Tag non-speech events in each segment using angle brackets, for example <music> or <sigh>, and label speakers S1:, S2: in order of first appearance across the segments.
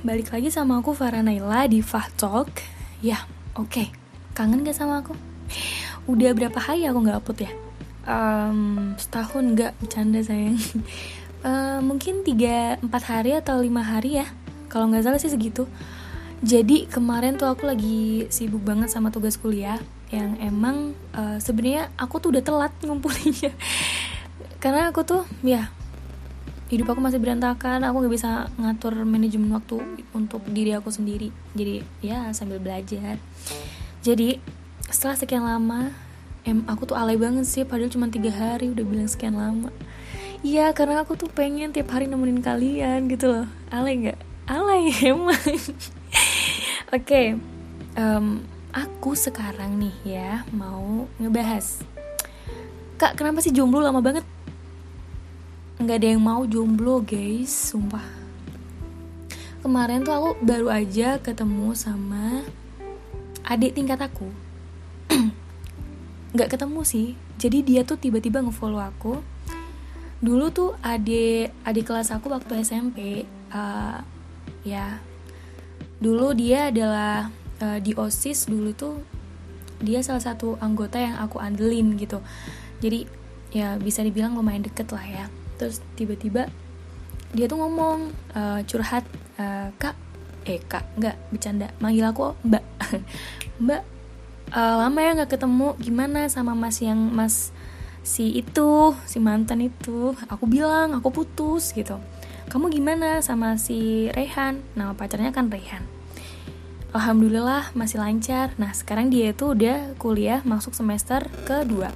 S1: balik lagi sama aku Farah Naila di Fah Talk Ya, oke okay. Kangen gak sama aku? Udah berapa hari aku gak upload ya? Um, setahun gak, bercanda sayang uh, <laughs> Mungkin 3-4 hari atau 5 hari ya Kalau gak salah sih segitu Jadi kemarin tuh aku lagi sibuk banget sama tugas kuliah Yang emang uh, sebenarnya aku tuh udah telat <laughs> ngumpulinnya Karena aku tuh ya hidup aku masih berantakan aku gak bisa ngatur manajemen waktu untuk diri aku sendiri. Jadi ya sambil belajar. Jadi setelah sekian lama em aku tuh alay banget sih padahal cuma tiga hari udah bilang sekian lama. Iya karena aku tuh pengen tiap hari nemenin kalian gitu loh. Alay nggak? Alay <laughs> emang. Oke okay, um, Aku sekarang nih ya Mau ngebahas. Kak kenapa sih jomblo lama banget? Nggak ada yang mau jomblo guys sumpah. Kemarin tuh aku baru aja ketemu sama adik tingkat aku. <clears throat> Nggak ketemu sih. Jadi dia tuh tiba-tiba ngefollow aku. Dulu tuh adik adik kelas aku waktu SMP uh, ya. Dulu dia adalah uh, di osis dulu tuh dia salah satu anggota yang aku andelin gitu. Jadi ya bisa dibilang lumayan deket lah ya terus tiba-tiba dia tuh ngomong uh, curhat uh, kak. Eh kak nggak bercanda. Manggil aku mbak. <laughs> Mbak uh, lama ya nggak ketemu. Gimana sama mas yang mas si itu si mantan itu? Aku bilang aku putus gitu. Kamu gimana sama si Rehan? Nama pacarnya kan Rehan. Alhamdulillah masih lancar. Nah sekarang dia itu udah kuliah masuk semester kedua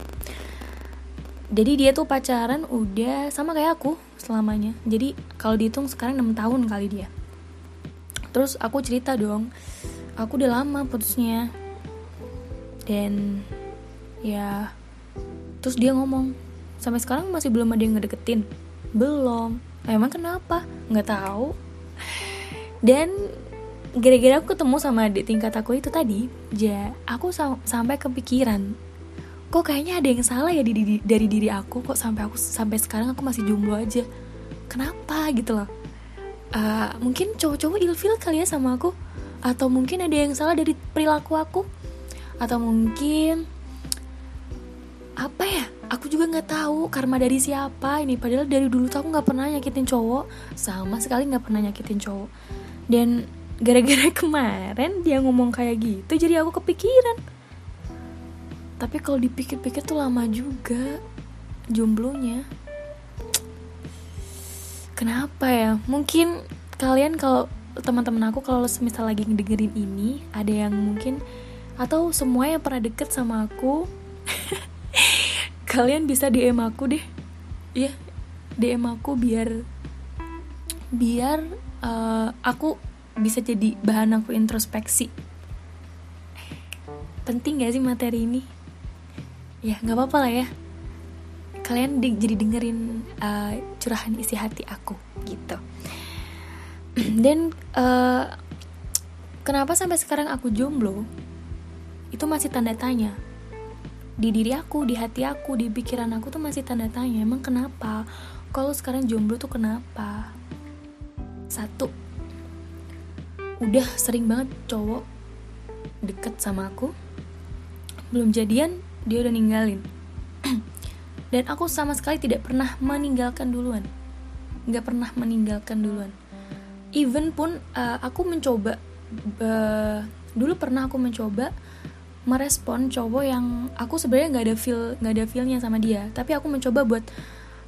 S1: jadi dia tuh pacaran udah sama kayak aku selamanya. Jadi kalau dihitung sekarang 6 tahun kali dia. Terus aku cerita dong aku udah lama putusnya. Dan ya terus dia ngomong sampai sekarang masih belum ada yang ngedeketin. Belum. Emang kenapa? Nggak tahu. Dan gara-gara aku ketemu sama adik tingkat aku itu tadi ja aku sam sampai kepikiran kok kayaknya ada yang salah ya di, di, dari diri aku kok sampai aku sampai sekarang aku masih jomblo aja. Kenapa gitu loh? Uh, mungkin cowok-cowok ilfil kali ya sama aku? Atau mungkin ada yang salah dari perilaku aku? Atau mungkin apa ya? Aku juga nggak tahu karma dari siapa ini. Padahal dari dulu tuh aku nggak pernah nyakitin cowok. Sama sekali nggak pernah nyakitin cowok. Dan gara-gara <laughs> kemarin dia ngomong kayak gitu jadi aku kepikiran tapi kalau dipikir-pikir tuh lama juga jomblonya. Kenapa ya? Mungkin kalian kalau teman-teman aku kalau semisal lagi ngedengerin ini ada yang mungkin atau semua yang pernah deket sama aku <laughs> kalian bisa DM aku deh. Ya yeah, DM aku biar biar uh, aku bisa jadi bahan aku introspeksi. Penting gak sih materi ini ya nggak apa-apa lah ya. Kalian di, jadi dengerin uh, curahan isi hati aku gitu. <clears throat> Dan uh, kenapa sampai sekarang aku jomblo? Itu masih tanda tanya. Di diri aku di hati aku di pikiran aku tuh masih tanda tanya emang kenapa? Kalau sekarang jomblo tuh kenapa? Satu udah sering banget cowok deket sama aku. Belum jadian dia udah ninggalin. <clears throat> Dan aku sama sekali tidak pernah meninggalkan duluan. Nggak pernah meninggalkan duluan. Even pun uh, aku mencoba uh, dulu pernah aku mencoba merespon cowok yang aku sebenarnya nggak ada feel nggak ada feelnya sama dia. Tapi aku mencoba buat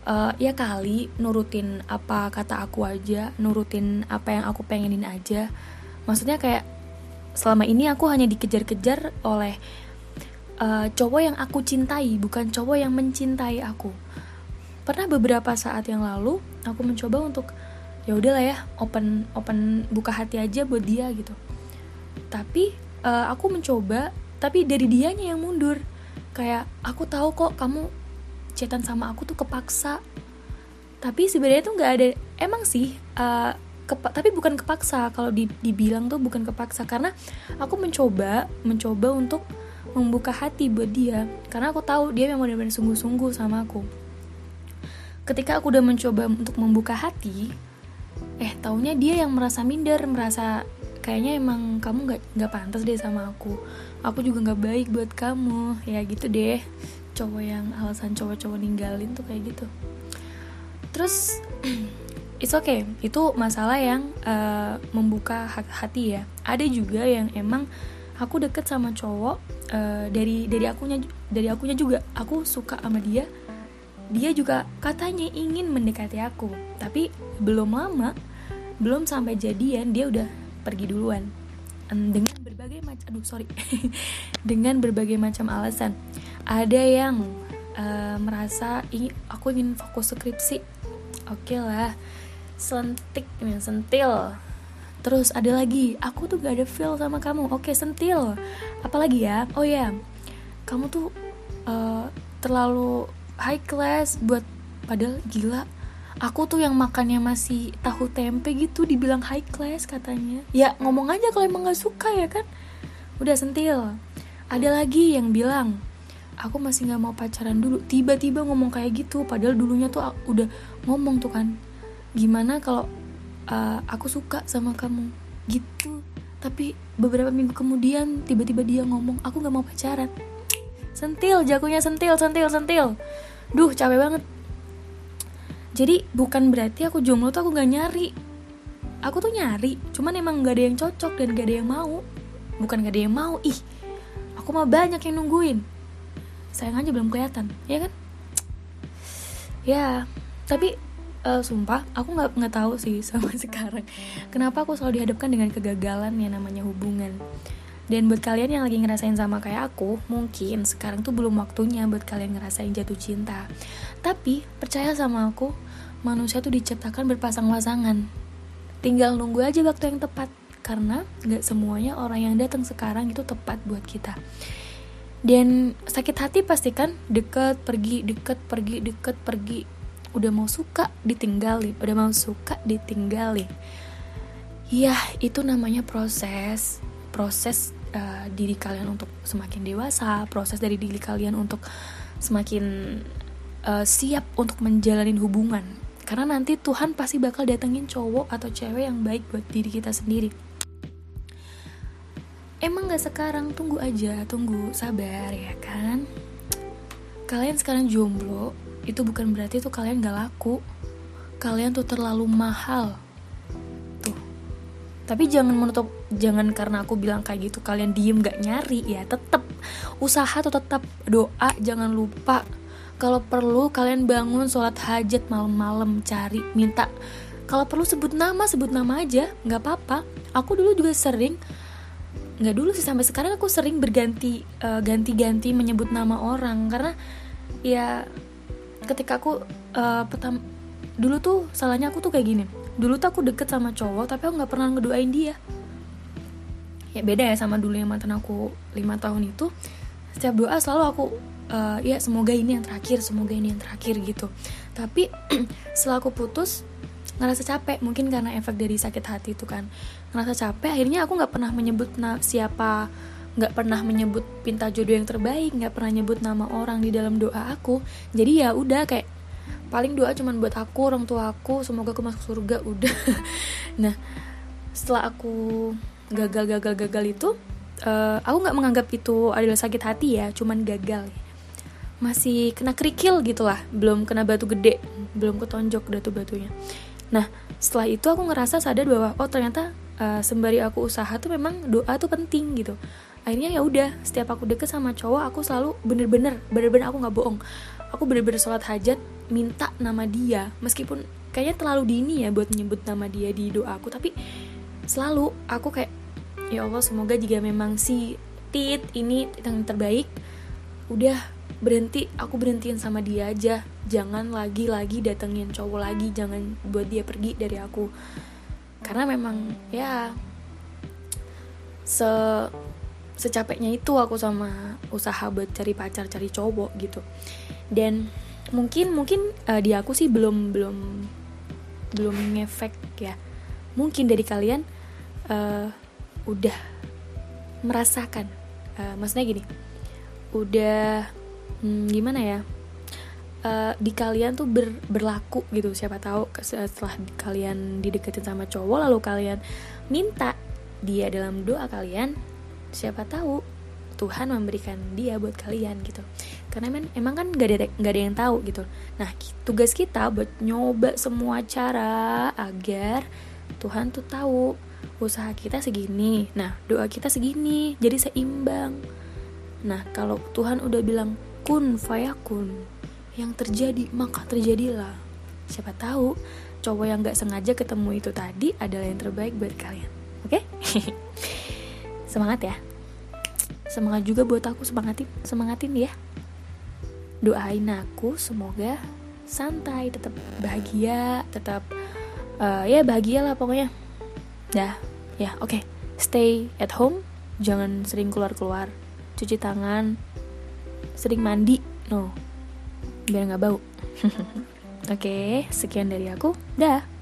S1: uh, ya kali nurutin apa kata aku aja nurutin apa yang aku pengenin aja. Maksudnya kayak selama ini aku hanya dikejar-kejar oleh uh, cowok yang aku cintai bukan cowok yang mencintai aku. Pernah beberapa saat yang lalu aku mencoba untuk ya udahlah ya open open buka hati aja buat dia gitu. Tapi uh, aku mencoba tapi dari dianya yang mundur. Kayak aku tahu kok kamu cetan sama aku tuh kepaksa. Tapi sebenarnya tuh nggak ada emang sih uh, kepa tapi bukan kepaksa. Kalau di, dibilang tuh bukan kepaksa. Karena aku mencoba mencoba untuk membuka hati buat dia karena aku tahu dia memang benar-benar sungguh-sungguh sama aku. Ketika aku udah mencoba untuk membuka hati eh taunya dia yang merasa minder merasa kayaknya emang kamu nggak nggak pantas deh sama aku. Aku juga nggak baik buat kamu. Ya gitu deh. Cowok yang alasan cowok-cowok ninggalin tuh kayak gitu. Terus <clears throat> it's okay. Itu masalah yang uh, membuka hati ya. Ada juga yang emang aku deket sama cowok uh, dari dari akunya dari akunya juga. Aku suka sama dia. Dia juga katanya ingin mendekati aku tapi belum lama belum sampai jadian dia udah pergi duluan. Dengan berbagai macam aduh sorry. <laughs> Dengan berbagai macam alasan. Ada yang uh, merasa ingin aku ingin fokus skripsi. Oke okay lah. Sentik sentil terus ada lagi aku tuh gak ada feel sama kamu. Oke sentil. Apalagi ya? Oh ya yeah. kamu tuh uh, terlalu high class buat padahal gila. Aku tuh yang makannya masih tahu tempe gitu dibilang high class katanya. Ya ngomong aja kalau emang gak suka ya kan? Udah sentil. Ada lagi yang bilang aku masih nggak mau pacaran dulu. Tiba-tiba ngomong kayak gitu padahal dulunya tuh udah ngomong tuh kan. Gimana kalau uh, aku suka sama kamu. Gitu. Tapi beberapa minggu kemudian tiba-tiba dia ngomong aku nggak mau pacaran. Sentil jagonya sentil sentil sentil. Duh capek banget. Jadi bukan berarti aku jomblo tuh aku gak nyari. Aku tuh nyari cuman emang gak ada yang cocok dan gak ada yang mau. Bukan gak ada yang mau ih. Aku mah banyak yang nungguin. Sayang aja belum kelihatan ya kan? Ya tapi uh, sumpah aku nggak nggak tahu sih <laughs> sama sekarang kenapa aku selalu dihadapkan dengan kegagalan yang namanya hubungan dan buat kalian yang lagi ngerasain sama kayak aku, mungkin sekarang tuh belum waktunya buat kalian ngerasain jatuh cinta. Tapi percaya sama aku, manusia tuh diciptakan berpasang-pasangan. Tinggal nunggu aja waktu yang tepat, karena gak semuanya orang yang datang sekarang itu tepat buat kita. Dan sakit hati pastikan deket pergi, deket pergi, deket pergi. Udah mau suka ditinggalin, udah mau suka ditinggalin. Ya, itu namanya proses proses uh, diri kalian untuk semakin dewasa, proses dari diri kalian untuk semakin uh, siap untuk menjalani hubungan. Karena nanti Tuhan pasti bakal datengin cowok atau cewek yang baik buat diri kita sendiri. Emang gak sekarang, tunggu aja, tunggu, sabar ya kan? Kalian sekarang jomblo, itu bukan berarti tuh kalian gak laku. Kalian tuh terlalu mahal. Tapi jangan menutup jangan karena aku bilang kayak gitu kalian diem gak nyari ya tetap usaha tuh tetap doa jangan lupa. Kalau perlu kalian bangun sholat hajat malam-malam cari minta. Kalau perlu sebut nama sebut nama aja nggak apa-apa. Aku dulu juga sering nggak dulu sih sampai sekarang aku sering berganti uh, ganti-ganti menyebut nama orang. Karena ya ketika aku uh, petam dulu tuh salahnya aku tuh kayak gini. Dulu tuh aku deket sama cowok tapi aku nggak pernah ngedoain dia. Ya beda ya sama dulu yang mantan aku lima tahun itu. Setiap doa selalu aku uh, ya semoga ini yang terakhir semoga ini yang terakhir gitu. Tapi <clears throat> setelah aku putus ngerasa capek mungkin karena efek dari sakit hati itu kan. Ngerasa capek akhirnya aku nggak pernah menyebut siapa nggak pernah menyebut pinta jodoh yang terbaik nggak pernah nyebut nama orang di dalam doa aku. Jadi ya udah kayak paling doa cuman buat aku orang tua aku semoga aku masuk surga udah. <laughs> Nah setelah aku gagal gagal gagal itu uh, aku nggak menganggap itu adalah sakit hati ya cuman gagal. Masih kena kerikil gitulah belum kena batu gede belum ketonjok batu batunya nah setelah itu aku ngerasa sadar bahwa oh ternyata uh, sembari aku usaha tuh memang doa tuh penting gitu akhirnya ya udah setiap aku deket sama cowok aku selalu bener-bener bener-bener aku nggak bohong. Aku bener-bener sholat hajat minta nama dia. Meskipun kayaknya terlalu dini ya buat nyebut nama dia di doa aku tapi selalu aku kayak ya Allah semoga jika memang si tit ini yang terbaik udah berhenti aku berhentiin sama dia aja. Jangan lagi-lagi datengin cowok lagi jangan buat dia pergi dari aku. Karena memang ya se secapeknya itu aku sama usaha buat cari pacar cari cowok gitu. Dan mungkin mungkin uh, di aku sih belum belum belum ngefek ya. Mungkin dari kalian uh, udah merasakan uh, maksudnya gini udah hmm, gimana ya uh, di kalian tuh ber, berlaku gitu. Siapa tahu setelah kalian dideketin sama cowok lalu kalian minta dia dalam doa kalian siapa tahu Tuhan memberikan dia buat kalian gitu. Karena men, emang kan gak ada gak ada yang tahu gitu. Nah tugas kita buat nyoba semua cara agar Tuhan tuh tahu usaha kita segini. Nah doa kita segini jadi seimbang. Nah kalau Tuhan udah bilang kun fayakun yang terjadi maka terjadilah. Siapa tahu cowok yang gak sengaja ketemu itu tadi adalah yang terbaik buat kalian. Oke? okay? <laughs> semangat ya. Semangat juga buat aku semangatin semangatin ya. Doain aku semoga santai tetap bahagia tetap uh, ya bahagia lah pokoknya. Dah ya oke. Okay. stay at home jangan sering keluar keluar cuci tangan sering mandi. No biar nggak bau. <laughs> Oke okay, sekian dari aku. Dah